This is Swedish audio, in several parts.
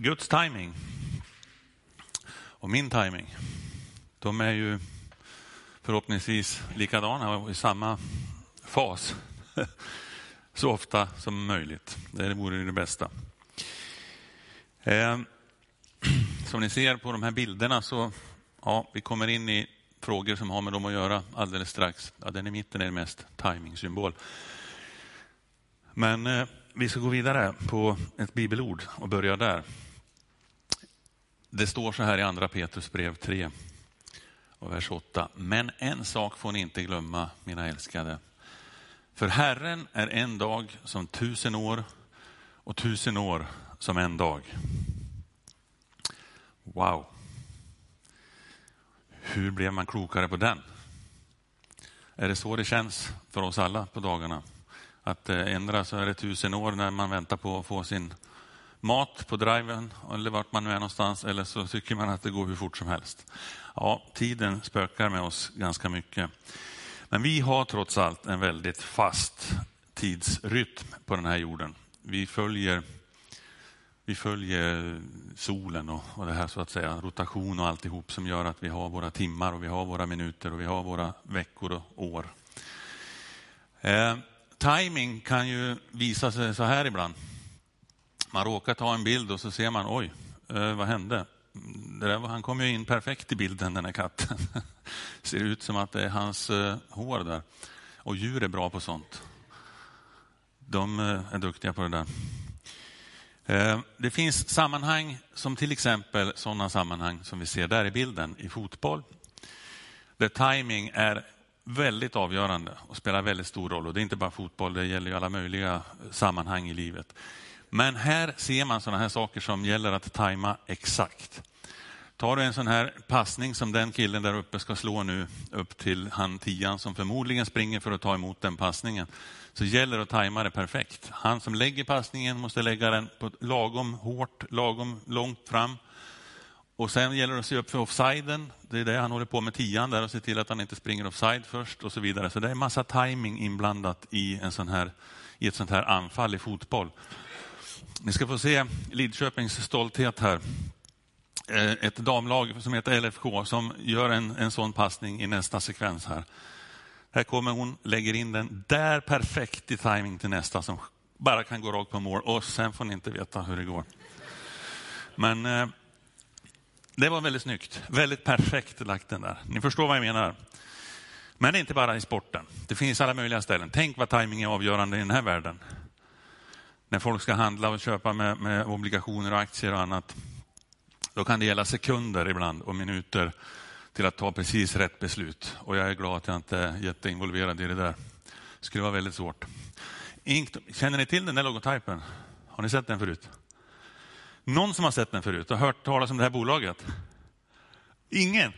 Guds timing och min timing, de är ju förhoppningsvis likadana och i samma fas så ofta som möjligt. Det vore det bästa. Ehm, som ni ser på de här bilderna så ja, vi kommer in i frågor som har med dem att göra alldeles strax. Ja, den i mitten är mest timing-symbol. Men eh, vi ska gå vidare på ett bibelord och börja där. Det står så här i andra Petrus brev 3 och vers 8. Men en sak får ni inte glömma, mina älskade. För Herren är en dag som tusen år och tusen år som en dag. Wow. Hur blev man klokare på den? Är det så det känns för oss alla på dagarna? Att eh, ändra så är det tusen år när man väntar på att få sin mat på driven eller vart man nu är någonstans eller så tycker man att det går hur fort som helst. Ja, tiden spökar med oss ganska mycket. Men vi har trots allt en väldigt fast tidsrytm på den här jorden. Vi följer, vi följer solen och, och det här så att säga, rotation och alltihop som gör att vi har våra timmar och vi har våra minuter och vi har våra veckor och år. Eh, timing kan ju visa sig så här ibland. Man råkar ta en bild och så ser man, oj, eh, vad hände? Mm, det där, han kom ju in perfekt i bilden den här katten. Ser ut som att det är hans eh, hår där. Och djur är bra på sånt. De eh, är duktiga på det där. Det finns sammanhang som till exempel sådana sammanhang som vi ser där i bilden i fotboll. Där timing är väldigt avgörande och spelar väldigt stor roll. Och det är inte bara fotboll, det gäller ju alla möjliga sammanhang i livet. Men här ser man sådana här saker som gäller att tajma exakt. Tar du en sån här passning som den killen där uppe ska slå nu upp till han tian som förmodligen springer för att ta emot den passningen, så gäller det att tajma det perfekt. Han som lägger passningen måste lägga den på lagom hårt, lagom långt fram. Och sen gäller det att se upp för offsiden. Det är det han håller på med tian där och se till att han inte springer offside först och så vidare. Så det är en massa timing inblandat i, en sån här, i ett sånt här anfall i fotboll. Ni ska få se Lidköpings stolthet här. Eh, ett damlag som heter LFK som gör en, en sån passning i nästa sekvens här. Här kommer hon, lägger in den där perfekt i timing till nästa som bara kan gå rakt på mål och sen får ni inte veta hur det går. Men eh, det var väldigt snyggt, väldigt perfekt lagt den där. Ni förstår vad jag menar. Men det är inte bara i sporten. Det finns alla möjliga ställen. Tänk vad timing är avgörande i den här världen. När folk ska handla och köpa med, med obligationer och aktier och annat. Då kan det gälla sekunder ibland och minuter till att ta precis rätt beslut. Och jag är glad att jag inte är jätteinvolverad i det där. Det skulle vara väldigt svårt. Känner ni till den där logotypen? Har ni sett den förut? Någon som har sett den förut och hört talas om det här bolaget? Ingen?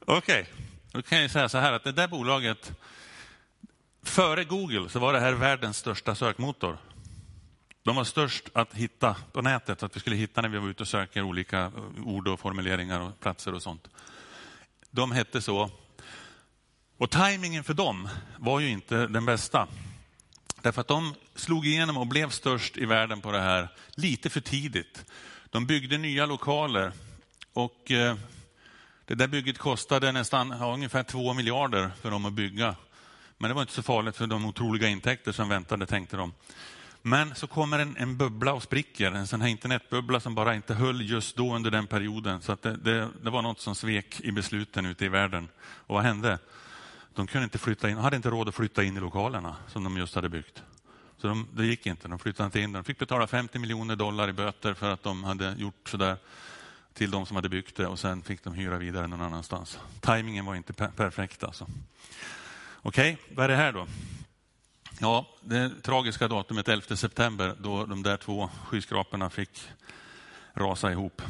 Okej, okay. då kan jag säga så här att det där bolaget, före Google så var det här världens största sökmotor. De var störst att hitta på nätet, att vi skulle hitta när vi var ute och söker olika eh, ord och formuleringar och platser och sånt. De hette så. Och tajmingen för dem var ju inte den bästa. Därför att de slog igenom och blev störst i världen på det här lite för tidigt. De byggde nya lokaler och eh, det där bygget kostade nästan ja, ungefär två miljarder för dem att bygga. Men det var inte så farligt för de otroliga intäkter som väntade, tänkte de. Men så kommer en, en bubbla och spricker, en sån här internetbubbla som bara inte höll just då under den perioden. Så det, det, det, var något som svek i besluten ute i världen. Och vad hände? De kunde inte flytta in, hade inte råd att flytta in i lokalerna som de just hade byggt. Så de, det gick inte, de flyttade inte in. De fick betala 50 miljoner dollar i böter för att de hade gjort sådär till de som hade byggt det och sen fick de hyra vidare någon annanstans. Timingen var inte per perfekt alltså. Okej, okay, vad är det här då? Ja, det tragiska datumet 11 september då de där två skyskraporna fick rasa ihop.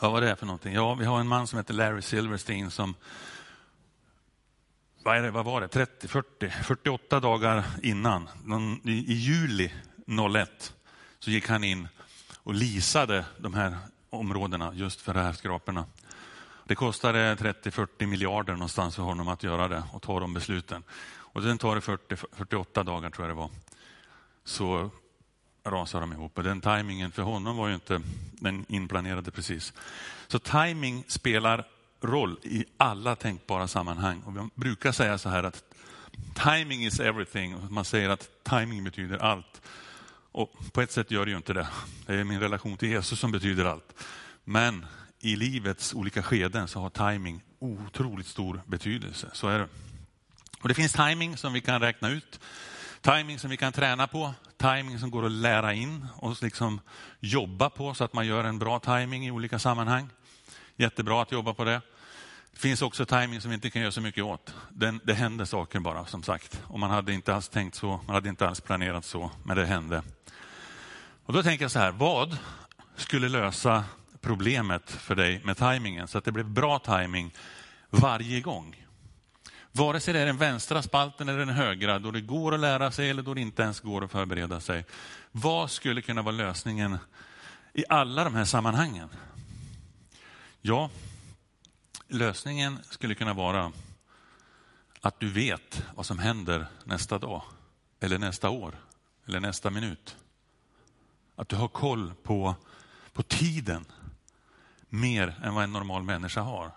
Vad var det för någonting? Ja, vi har en man som heter Larry Silverstein som vad, är det, vad var det, 30, 40, 48 dagar innan, i, i juli 01, så gick han in och lisade de här områdena just för de här skraporna. Det kostade 30-40 miljarder någonstans för honom att göra det och ta de besluten. Och sen tar det 40, 48 dagar tror jag det var. Så rasar de ihop. Och den tajmingen för honom var ju inte den inplanerade precis. Så timing spelar roll i alla tänkbara sammanhang. Och vi brukar säga så här att timing is everything. Man säger att timing betyder allt. Och på ett sätt gör det ju inte det. Det är min relation till Jesus som betyder allt. Men i livets olika skeden så har timing otroligt stor betydelse. Så är det. Och det finns timing som vi kan räkna ut, timing som vi kan träna på, timing som går att lära in och liksom jobba på så att man gör en bra timing i olika sammanhang. Jättebra att jobba på det. Det finns också timing som vi inte kan göra så mycket åt. Den, det händer saker bara, som sagt. Och man hade inte alls tänkt så, man hade inte alls planerat så, men det hände. Och då tänker jag så här, vad skulle lösa problemet för dig med tajmingen så att det blev bra tajming varje gång? Vare sig det är den vänstra spalten eller den högra, då det går att lära sig eller då det inte ens går att förbereda sig. Vad skulle kunna vara lösningen i alla de här sammanhangen? Ja, lösningen skulle kunna vara att du vet vad som händer nästa dag, eller nästa år, eller nästa minut. Att du har koll på, på tiden mer än vad en normal människa har.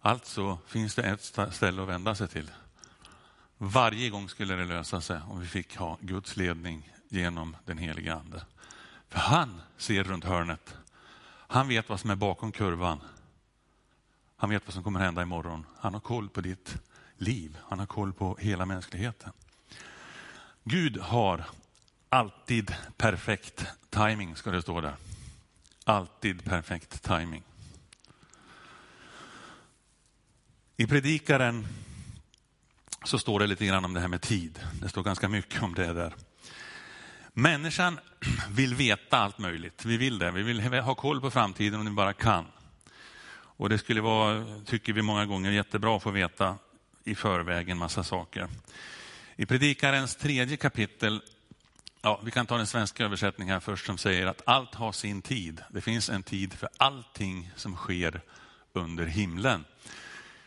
Alltså finns det ett ställe att vända sig till. Varje gång skulle det lösa sig om vi fick ha Guds ledning genom den heliga Ande. För han ser runt hörnet. Han vet vad som är bakom kurvan. Han vet vad som kommer hända imorgon. Han har koll på ditt liv. Han har koll på hela mänskligheten. Gud har alltid perfekt timing, ska det stå där. Alltid perfekt timing. I predikaren så står det lite grann om det här med tid. Det står ganska mycket om det där. Människan vill veta allt möjligt. Vi vill det. Vi vill ha koll på framtiden om vi bara kan. Och det skulle vara, tycker vi många gånger, jättebra att få veta i förväg en massa saker. I Predikarens tredje kapitel, ja, vi kan ta den svenska översättningen här först, som säger att allt har sin tid. Det finns en tid för allting som sker under himlen.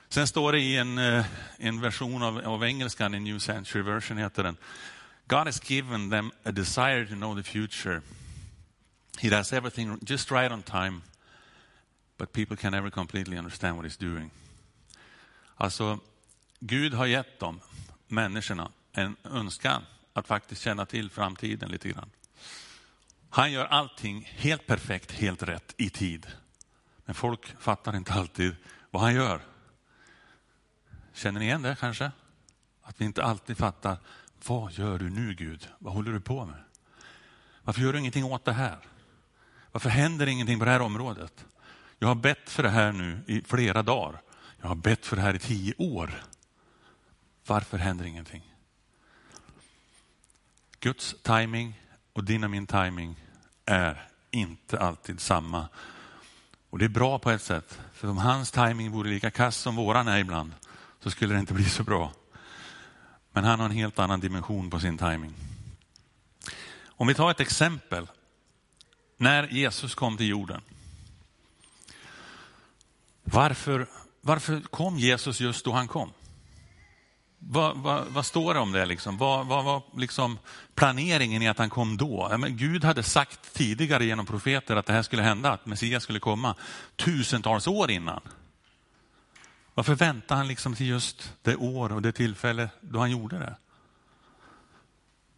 Sen står det i en, eh, en version av, av engelskan, en New Century Version heter den. God has given them a desire to know the future. He does everything just right on time, but people can never completely understand what he's doing. Alltså, Gud har gett dem, människorna, en önskan att faktiskt känna till framtiden lite grann. Han gör allting helt perfekt, helt rätt i tid. Men folk fattar inte alltid vad han gör. Känner ni igen det kanske? Att vi inte alltid fattar, vad gör du nu Gud? Vad håller du på med? Varför gör du ingenting åt det här? Varför händer ingenting på det här området? Jag har bett för det här nu i flera dagar. Jag har bett för det här i tio år. Varför händer ingenting? Guds timing och din och min timing är inte alltid samma. Och det är bra på ett sätt, för om hans timing vore lika kass som våran är ibland, så skulle det inte bli så bra. Men han har en helt annan dimension på sin timing. Om vi tar ett exempel. När Jesus kom till jorden. Varför, varför kom Jesus just då han kom? Vad, vad, vad står det om det? Liksom? Vad var liksom planeringen i att han kom då? Men Gud hade sagt tidigare genom profeter att det här skulle hända, att Messias skulle komma tusentals år innan. Varför väntade han liksom till just det år och det tillfälle då han gjorde det?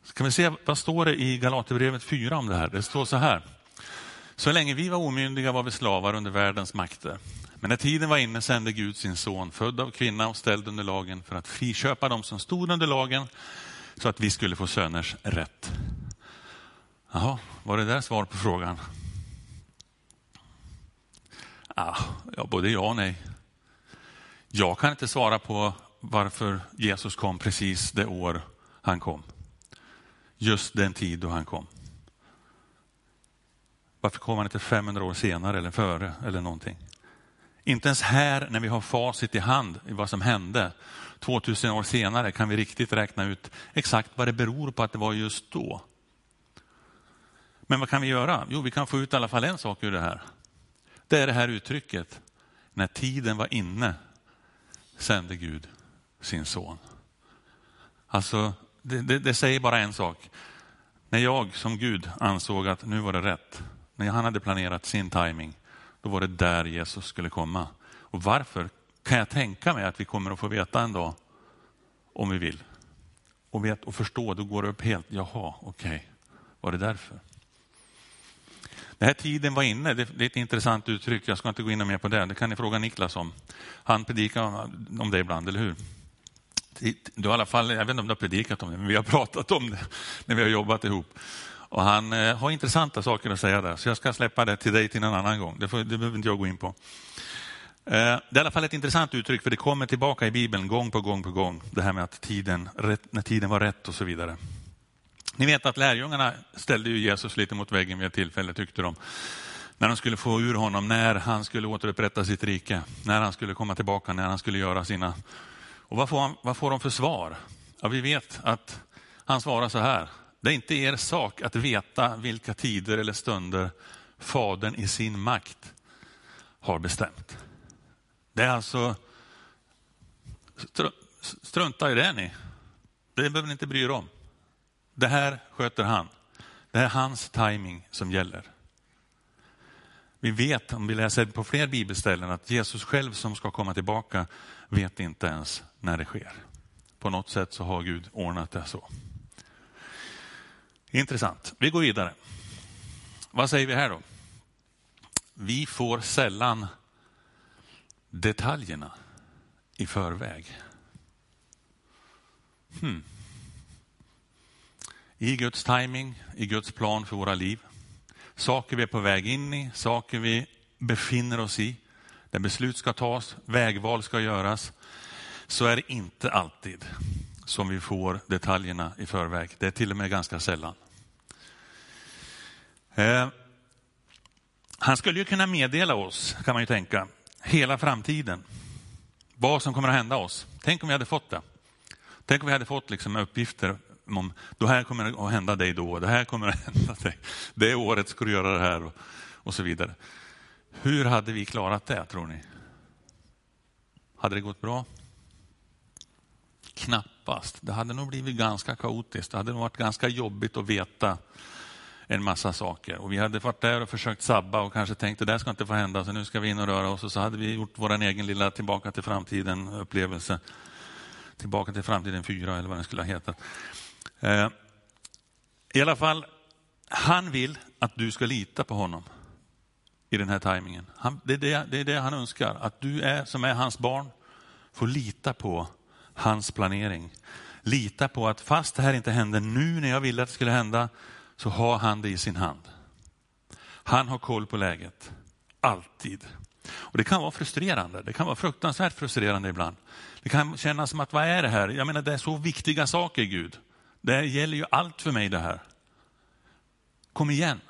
Ska vi se, vad står det i Galaterbrevet 4 om det här? Det står så här. Så länge vi var omyndiga var vi slavar under världens makter. Men när tiden var inne sände Gud sin son, född av kvinna och ställd under lagen, för att friköpa dem som stod under lagen, så att vi skulle få söners rätt. Jaha, var det där svar på frågan? Ah, ja, både ja och nej. Jag kan inte svara på varför Jesus kom precis det år han kom. Just den tid då han kom. Varför kom han inte 500 år senare eller före eller någonting? Inte ens här när vi har facit i hand i vad som hände 2000 år senare kan vi riktigt räkna ut exakt vad det beror på att det var just då. Men vad kan vi göra? Jo, vi kan få ut i alla fall en sak ur det här. Det är det här uttrycket, när tiden var inne sände Gud sin son. Alltså, det, det, det säger bara en sak. När jag som Gud ansåg att nu var det rätt, när han hade planerat sin timing, då var det där Jesus skulle komma. Och varför kan jag tänka mig att vi kommer att få veta en dag, om vi vill. Och, vet, och förstå, då går det upp helt, jaha, okej, okay. var det därför? Den här tiden var inne, det, är ett intressant uttryck, jag ska inte gå in mer på det, det kan ni fråga Niklas om. Han predikar om det ibland, eller hur? Du har i alla fall, jag vet inte om du har predikat om det, men vi har pratat om det när vi har jobbat ihop. Och han eh, har intressanta saker att säga där, så jag ska släppa det till dig till en annan gång. Det, får, det behöver inte jag gå in på. Eh, det är i alla fall ett intressant uttryck, för det kommer tillbaka i Bibeln gång på gång på gång. Det här med att tiden, när tiden var rätt och så vidare. Ni vet att lärjungarna ställde ju Jesus lite mot väggen vid ett tillfälle, tyckte de. När de skulle få ur honom, när han skulle återupprätta sitt rike, när han skulle komma tillbaka, när han skulle göra sina... Och vad får, han, vad får de för svar? Ja, vi vet att han svarar så här. Det är inte er sak att veta vilka tider eller stunder Fadern i sin makt har bestämt. Det är alltså, strunta i det ni. Det behöver ni inte bry er om. Det här sköter han. Det är hans timing som gäller. Vi vet, om vi läser på fler bibelställen, att Jesus själv som ska komma tillbaka vet inte ens när det sker. På något sätt så har Gud ordnat det så. Intressant. Vi går vidare. Vad säger vi här då? Vi får sällan detaljerna i förväg. Hmm i Guds timing, i Guds plan för våra liv. Saker vi är på väg in i, saker vi befinner oss i, där beslut ska tas, vägval ska göras, så är det inte alltid som vi får detaljerna i förväg. Det är till och med ganska sällan. Eh, han skulle ju kunna meddela oss, kan man ju tänka, hela framtiden. Vad som kommer att hända oss. Tänk om vi hade fått det. Tänk om vi hade fått liksom uppgifter om det här kommer att hända dig då, det här kommer att hända dig. Det året ska du göra det här och, och så vidare. Hur hade vi klarat det tror ni? Hade det gått bra? Knappast. Det hade nog blivit ganska kaotiskt. Det hade nog varit ganska jobbigt att veta en massa saker. Och vi hade varit där och försökt sabba och kanske tänkt att det där ska inte få hända, så nu ska vi in och röra oss. Och så hade vi gjort vår egen lilla tillbaka till framtiden upplevelse. Tillbaka till framtiden 4 eller vad den skulle ha hetat. Eh, I alla fall, han vill att du ska lita på honom i den här tajmingen. Det, det, det är det han önskar, att du är, som är hans barn får lita på hans planering. Lita på att fast det här inte händer nu när jag ville att det skulle hända, så har han det i sin hand. Han har koll på läget, alltid. Och Det kan vara frustrerande, det kan vara fruktansvärt frustrerande ibland. Det kan kännas som att vad är det här? Jag menar det är så viktiga saker Gud. Det gäller ju allt för mig det här. Kom igen.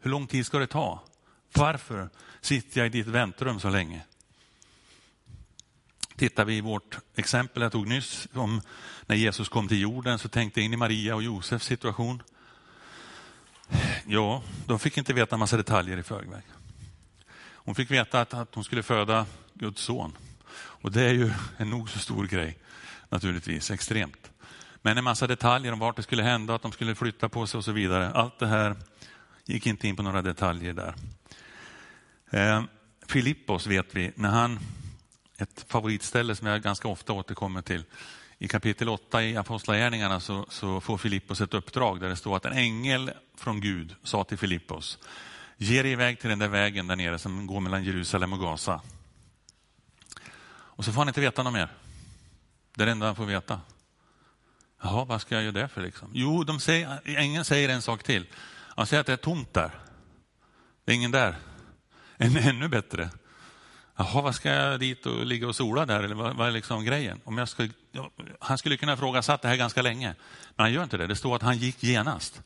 Hur lång tid ska det ta? Varför sitter jag i ditt väntrum så länge? Tittar vi i vårt exempel jag tog nyss om när Jesus kom till jorden så tänkte jag in i Maria och Josefs situation. Ja, de fick inte veta en massa detaljer i förväg. Hon fick veta att, att hon skulle föda Guds son. Och det är ju en nog så stor grej naturligtvis, extremt. Men en massa detaljer om vart det skulle hända, att de skulle flytta på sig och så vidare. Allt det här gick inte in på några detaljer där. Eh, Filippos vet vi, när han, ett favoritställe som jag ganska ofta återkommer till. I kapitel 8 i Apostlagärningarna så, så får Filippos ett uppdrag där det står att en ängel från Gud sa till Filippos, ge dig iväg till den där vägen där nere som går mellan Jerusalem och Gaza. Och så får han inte veta något mer. Det är det enda han får veta. Jaha, vad ska jag göra det för? Liksom? Jo, de säger, ängeln säger en sak till. Han säger att det är tomt där. Det är ingen där. Än, ännu bättre. Jaha, vad ska jag dit och ligga och sola där? Eller vad, vad är liksom grejen? Om jag skulle, han skulle kunna fråga satt det här ganska länge, men han gör inte det. Det står att han gick genast.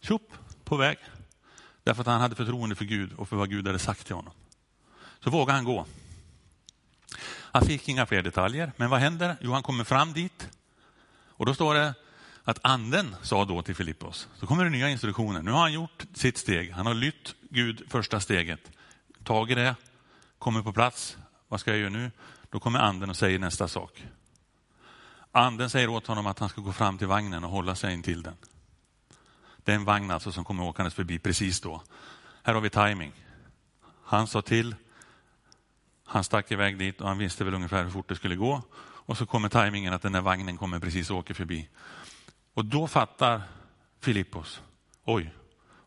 Tjopp, på väg. Därför att han hade förtroende för Gud och för vad Gud hade sagt till honom. Så vågade han gå. Han fick inga fler detaljer, men vad händer? Jo, han kommer fram dit. Och då står det att anden sa då till Filippos, så kommer det nya instruktioner. Nu har han gjort sitt steg, han har lytt Gud första steget, tagit det, kommer på plats. Vad ska jag göra nu? Då kommer anden och säger nästa sak. Anden säger åt honom att han ska gå fram till vagnen och hålla sig intill den. Det är en vagn alltså som kommer åkandes förbi precis då. Här har vi timing. Han sa till, han stack iväg dit och han visste väl ungefär hur fort det skulle gå. Och så kommer tajmingen att den där vagnen kommer precis och åker förbi. Och då fattar Filippos, oj,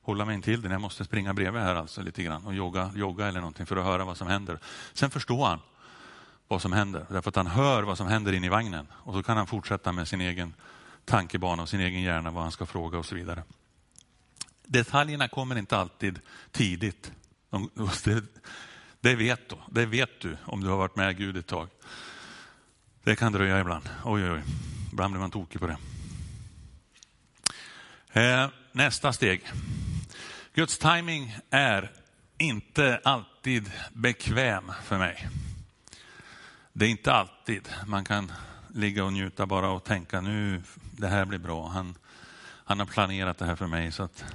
hålla mig till den, jag måste springa bredvid här alltså lite grann och jogga, jogga eller någonting för att höra vad som händer. Sen förstår han vad som händer, därför att han hör vad som händer in i vagnen och så kan han fortsätta med sin egen tankebana och sin egen hjärna vad han ska fråga och så vidare. Detaljerna kommer inte alltid tidigt. Det, det, vet du. det vet du om du har varit med Gud ett tag. Det kan dröja ibland. Oj, oj, oj. Ibland blir man tokig på det. Eh, nästa steg. Guds timing är inte alltid bekväm för mig. Det är inte alltid man kan ligga och njuta bara och tänka nu, det här blir bra. Han, han har planerat det här för mig så att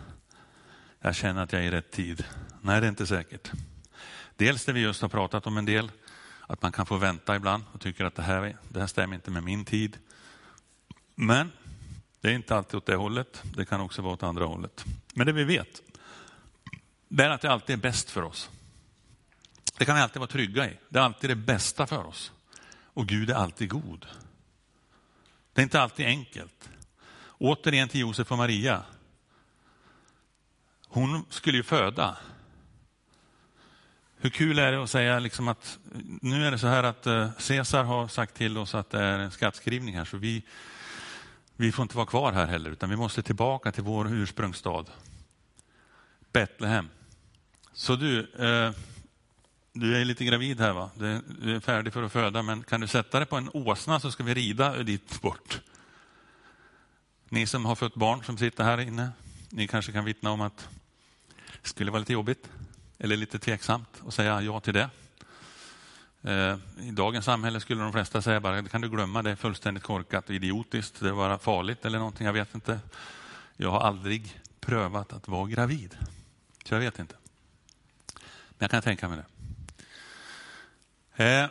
jag känner att jag är i rätt tid. Nej, det är inte säkert. Dels det vi just har pratat om en del, att man kan få vänta ibland och tycker att det här, det här stämmer inte med min tid. Men det är inte alltid åt det hållet, det kan också vara åt andra hållet. Men det vi vet, det är att det alltid är bäst för oss. Det kan vi alltid vara trygga i. Det är alltid det bästa för oss. Och Gud är alltid god. Det är inte alltid enkelt. Återigen till Josef och Maria. Hon skulle ju föda. Hur kul är det att säga liksom att nu är det så här att eh, Caesar har sagt till oss att det är en skattskrivning här så vi, vi får inte vara kvar här heller utan vi måste tillbaka till vår ursprungsstad. Betlehem. Så du, eh, du är lite gravid här va? Du är färdig för att föda men kan du sätta dig på en åsna så ska vi rida dit bort. Ni som har fött barn som sitter här inne, ni kanske kan vittna om att det skulle vara lite jobbigt eller lite tveksamt att säga ja till det. Eh, I dagens samhälle skulle de flesta säga bara, det kan du glömma, det är fullständigt korkat och idiotiskt, det är bara farligt eller någonting, jag vet inte. Jag har aldrig prövat att vara gravid, så jag vet inte. Men jag kan tänka mig det. Eh,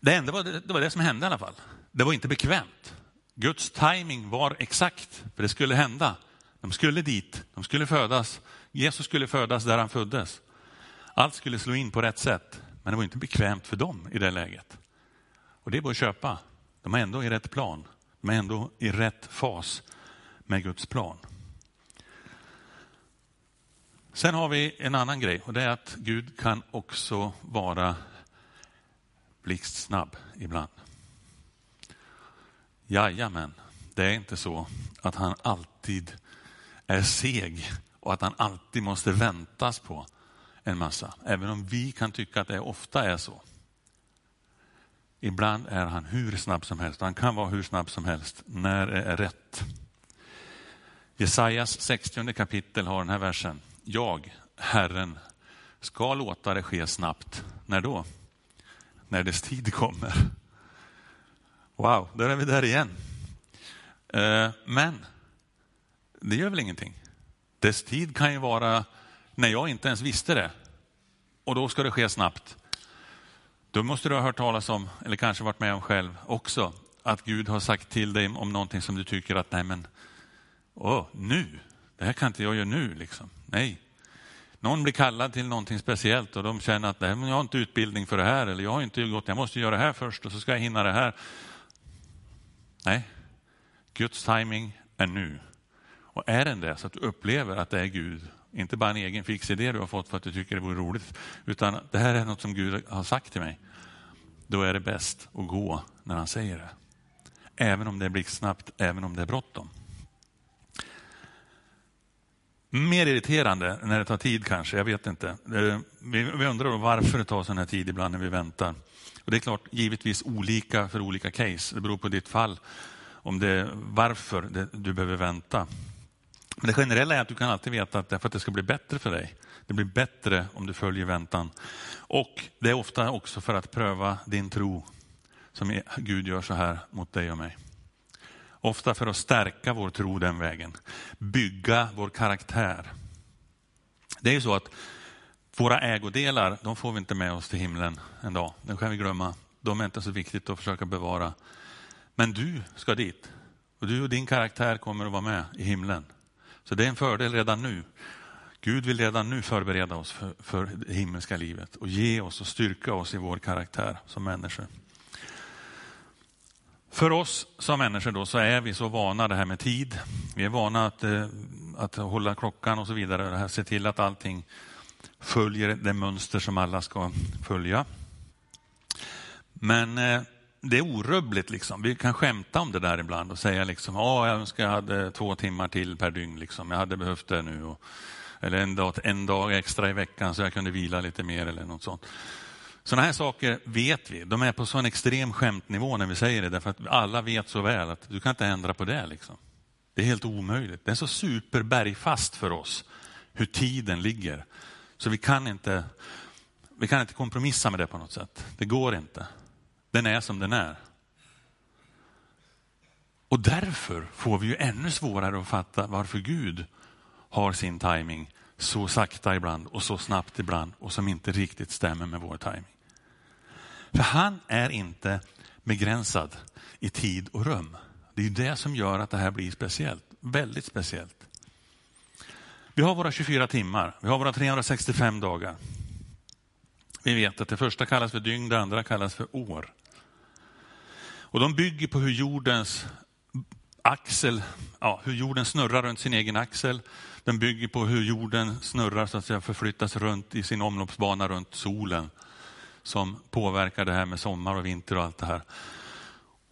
det, enda var, det var det som hände i alla fall. Det var inte bekvämt. Guds timing var exakt, för det skulle hända. De skulle dit, de skulle födas. Jesus skulle födas där han föddes. Allt skulle slå in på rätt sätt, men det var inte bekvämt för dem i det läget. Och det är bara att köpa. De är ändå i rätt plan. De är ändå i rätt fas med Guds plan. Sen har vi en annan grej och det är att Gud kan också vara blixtsnabb ibland. Jajamän, det är inte så att han alltid är seg och att han alltid måste väntas på en massa. Även om vi kan tycka att det ofta är så. Ibland är han hur snabb som helst. Han kan vara hur snabb som helst när det är rätt. Jesajas 60 kapitel har den här versen. Jag, Herren, ska låta det ske snabbt. När då? när dess tid kommer. Wow, där är vi där igen. Eh, men det gör väl ingenting. Dess tid kan ju vara när jag inte ens visste det. Och då ska det ske snabbt. Då måste du ha hört talas om, eller kanske varit med om själv också, att Gud har sagt till dig om någonting som du tycker att, nej men, åh, nu, det här kan inte jag göra nu liksom. Nej, någon blir kallad till någonting speciellt och de känner att jag har inte utbildning för det här eller jag har inte gått, jag måste göra det här först och så ska jag hinna det här. Nej, Guds timing är nu. Och är den det så att du upplever att det är Gud, inte bara en egen fix idé du har fått för att du tycker det vore roligt, utan det här är något som Gud har sagt till mig. Då är det bäst att gå när han säger det. Även om det är blixtsnabbt, även om det är bråttom. Mer irriterande när det tar tid kanske, jag vet inte. Vi undrar varför det tar sån här tid ibland när vi väntar. Och det är klart, givetvis olika för olika case. Det beror på ditt fall, om det varför det, du behöver vänta. Men det generella är att du kan alltid veta att det är för att det ska bli bättre för dig. Det blir bättre om du följer väntan. Och det är ofta också för att pröva din tro som Gud gör så här mot dig och mig. Ofta för att stärka vår tro den vägen. Bygga vår karaktär. Det är ju så att våra ägodelar, de får vi inte med oss till himlen en dag. Det kan vi glömma. De är inte så viktigt att försöka bevara. Men du ska dit. Och du och din karaktär kommer att vara med i himlen. Så det är en fördel redan nu. Gud vill redan nu förbereda oss för, för det himmelska livet och ge oss och styrka oss i vår karaktär som människor. För oss som människor då så är vi så vana det här med tid. Vi är vana att, eh, att hålla klockan och så vidare. Se till att allting följer det mönster som alla ska följa. Men eh, det är orubbligt. Liksom. Vi kan skämta om det där ibland och säga liksom, oh, jag önskar jag hade två timmar till per dygn. Liksom. Jag hade behövt det nu. Och, eller en dag, en dag extra i veckan så jag kunde vila lite mer eller något sånt. Sådana här saker vet vi. De är på sån extrem skämtnivå när vi säger det, därför att alla vet så väl att du kan inte ändra på det. Liksom. Det är helt omöjligt. Det är så superbergfast för oss hur tiden ligger. Så vi kan inte, vi kan inte kompromissa med det på något sätt. Det går inte. Den är som den är. Och därför får vi ju ännu svårare att fatta varför Gud har sin timing så sakta ibland och så snabbt ibland och som inte riktigt stämmer med vår timing. För han är inte begränsad i tid och rum. Det är det som gör att det här blir speciellt, väldigt speciellt. Vi har våra 24 timmar, vi har våra 365 dagar. Vi vet att det första kallas för dygn, det andra kallas för år. Och de bygger på hur jordens axel, ja, hur jorden snurrar runt sin egen axel. Den bygger på hur jorden snurrar, så att säga, förflyttas runt i sin omloppsbana runt solen som påverkar det här med sommar och vinter och allt det här.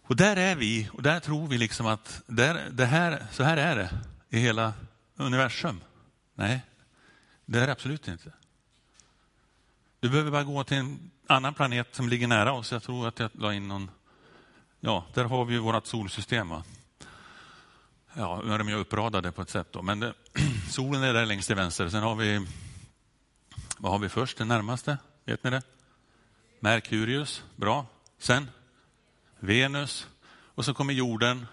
Och där är vi och där tror vi liksom att där, det här, så här är det i hela universum. Nej, det är det absolut inte. Du behöver bara gå till en annan planet som ligger nära oss. Jag tror att jag la in någon, ja, där har vi ju vårt solsystem. Va? Ja, nu är de ju uppradade på ett sätt då, men det, solen är där längst till vänster. Sen har vi, vad har vi först, den närmaste? Vet ni det? Merkurius, bra. Sen Venus och så kommer jorden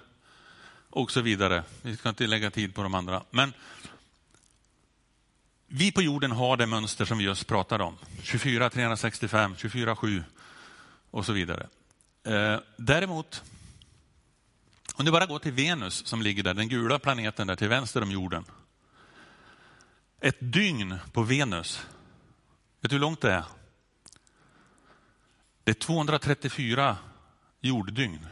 och så vidare. Vi ska inte lägga tid på de andra. Men vi på jorden har det mönster som vi just pratade om. 24, 365, 24, 7 och så vidare. Eh, däremot, om du bara går till Venus som ligger där, den gula planeten där till vänster om jorden. Ett dygn på Venus, vet du hur långt det är? Det är 234 jorddygn.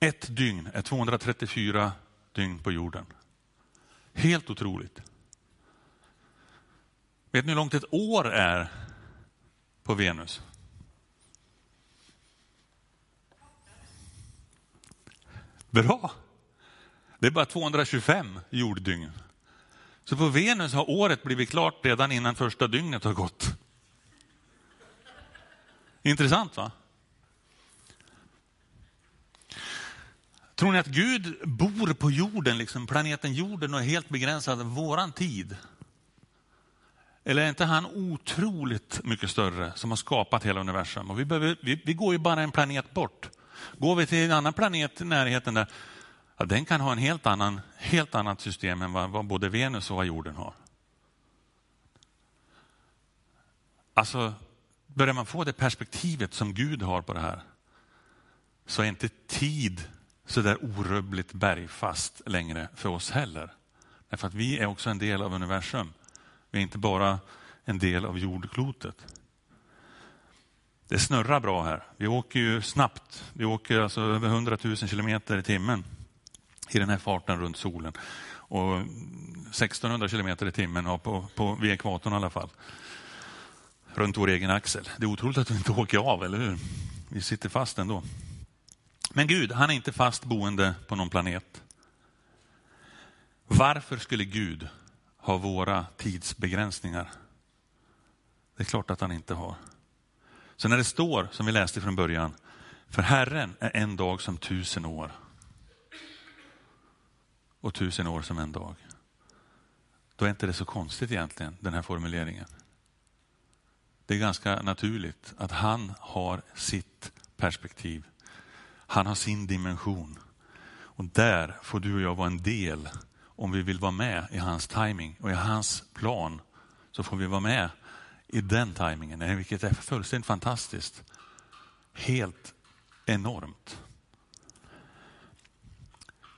Ett dygn är 234 dygn på jorden. Helt otroligt. Vet ni hur långt ett år är på Venus? Bra! Det är bara 225 jorddygn. Så på Venus har året blivit klart redan innan första dygnet har gått. Intressant va? Tror ni att Gud bor på jorden, liksom planeten jorden och är helt begränsad av våran tid? Eller är inte han otroligt mycket större som har skapat hela universum? Och vi, behöver, vi, vi går ju bara en planet bort. Går vi till en annan planet i närheten där, ja, den kan ha en helt, annan, helt annat system än vad, vad både Venus och vad jorden har. Alltså, börjar man få det perspektivet som Gud har på det här, så är inte tid så där orubbligt bergfast längre för oss heller. Därför att vi är också en del av universum. Vi är inte bara en del av jordklotet. Det snurrar bra här. Vi åker ju snabbt. Vi åker alltså över 100 000 kilometer i timmen i den här farten runt solen. Och 1600 kilometer i timmen på, på, vid ekvatorn i alla fall. Runt vår egen axel. Det är otroligt att vi inte åker av, eller hur? Vi sitter fast ändå. Men Gud, han är inte fast boende på någon planet. Varför skulle Gud ha våra tidsbegränsningar? Det är klart att han inte har. Så när det står, som vi läste från början, för Herren är en dag som tusen år. Och tusen år som en dag. Då är inte det så konstigt egentligen, den här formuleringen. Det är ganska naturligt att han har sitt perspektiv. Han har sin dimension. Och där får du och jag vara en del om vi vill vara med i hans timing och i hans plan. Så får vi vara med i den tajmingen, vilket är fullständigt fantastiskt. Helt enormt.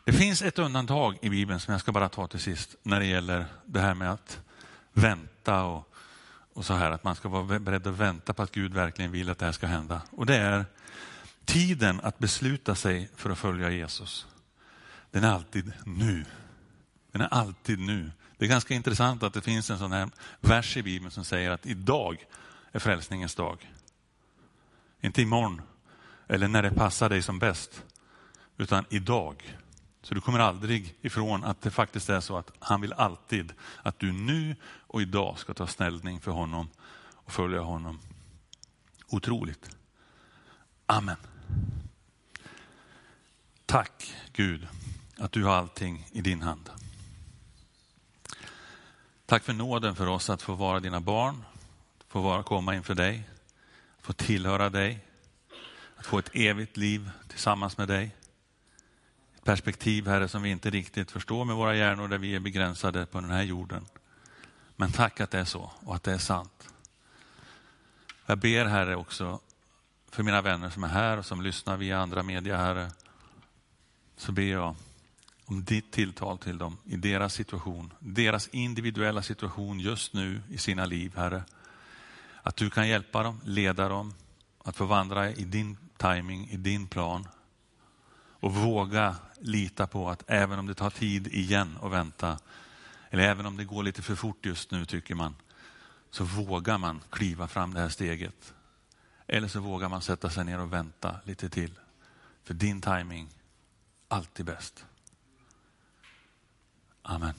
Det finns ett undantag i Bibeln som jag ska bara ta till sist när det gäller det här med att vänta och, och så här, att man ska vara beredd att vänta på att Gud verkligen vill att det här ska hända. Och det är tiden att besluta sig för att följa Jesus. Den är alltid nu. Den är alltid nu. Det är ganska intressant att det finns en sån här vers i Bibeln som säger att idag är frälsningens dag. Inte imorgon eller när det passar dig som bäst, utan idag. Så du kommer aldrig ifrån att det faktiskt är så att han vill alltid att du nu och idag ska ta ställning för honom och följa honom. Otroligt. Amen. Tack Gud att du har allting i din hand. Tack för nåden för oss att få vara dina barn, få vara, komma inför dig, få tillhöra dig, att få ett evigt liv tillsammans med dig. Perspektiv, Herre, som vi inte riktigt förstår med våra hjärnor, där vi är begränsade på den här jorden. Men tack att det är så och att det är sant. Jag ber, Herre, också för mina vänner som är här och som lyssnar via andra media, Herre, så ber jag om ditt tilltal till dem i deras situation, deras individuella situation just nu i sina liv, Herre. Att du kan hjälpa dem, leda dem, att få vandra i din timing, i din plan. Och våga lita på att även om det tar tid igen att vänta, eller även om det går lite för fort just nu tycker man, så vågar man kliva fram det här steget. Eller så vågar man sätta sig ner och vänta lite till. För din timing alltid bäst. Amen.